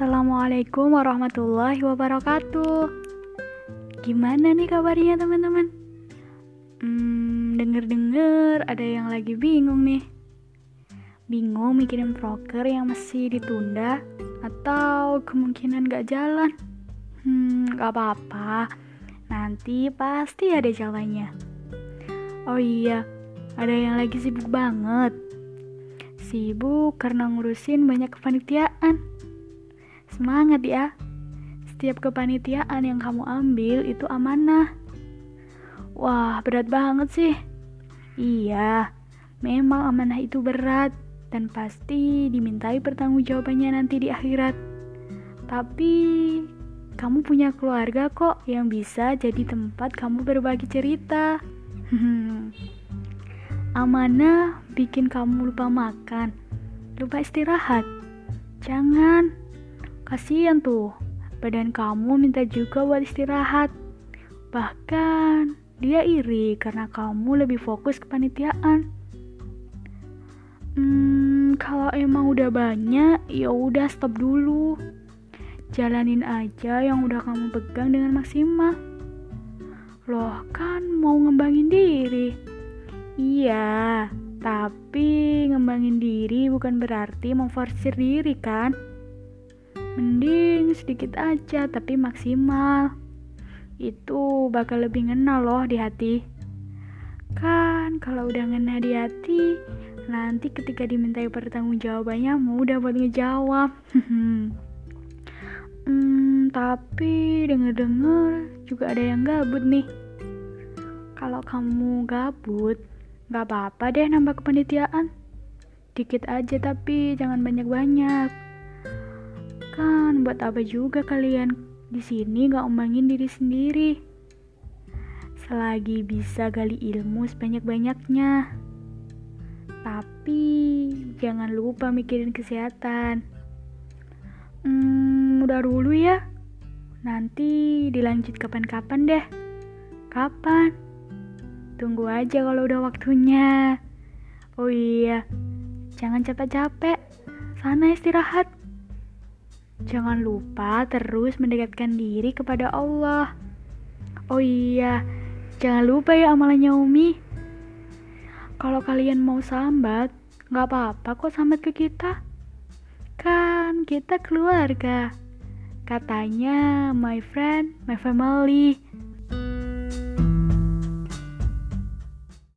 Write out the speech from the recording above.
Assalamualaikum warahmatullahi wabarakatuh. Gimana nih kabarnya teman-teman? Hmm, denger-denger ada yang lagi bingung nih. Bingung mikirin proker yang masih ditunda atau kemungkinan gak jalan? Hmm, gak apa-apa. Nanti pasti ada jalannya. Oh iya, ada yang lagi sibuk banget. Sibuk karena ngurusin banyak kepanitiaan. Semangat ya. Setiap kepanitiaan yang kamu ambil itu amanah. Wah, berat banget sih. Iya, memang amanah itu berat dan pasti dimintai pertanggungjawabannya nanti di akhirat. Tapi kamu punya keluarga kok yang bisa jadi tempat kamu berbagi cerita. Amanah bikin kamu lupa makan, lupa istirahat. Jangan, Kasian tuh, badan kamu minta juga buat istirahat. Bahkan dia iri karena kamu lebih fokus ke panitiaan. Hmm, kalau emang udah banyak, ya udah stop dulu. Jalanin aja yang udah kamu pegang dengan maksimal. Loh, kan mau ngembangin diri. Iya, tapi ngembangin diri bukan berarti memforsir diri kan? Mending sedikit aja tapi maksimal. Itu bakal lebih ngena loh di hati. Kan kalau udah ngena di hati, nanti ketika dimintai pertanggungjawabannya mudah buat ngejawab. hmm, tapi denger-denger juga ada yang gabut nih. Kalau kamu gabut, gak apa-apa deh nambah kepanitiaan. Dikit aja tapi jangan banyak-banyak kan buat apa juga kalian di sini gak omongin diri sendiri? Selagi bisa gali ilmu sebanyak-banyaknya. Tapi jangan lupa mikirin kesehatan. Hmm, udah dulu ya. Nanti dilanjut kapan-kapan deh. Kapan? Tunggu aja kalau udah waktunya. Oh iya jangan capek-capek. Sana istirahat Jangan lupa terus mendekatkan diri kepada Allah. Oh iya, jangan lupa ya amalannya Umi. Kalau kalian mau sambat, nggak apa-apa kok sambat ke kita. Kan kita keluarga. Katanya my friend, my family.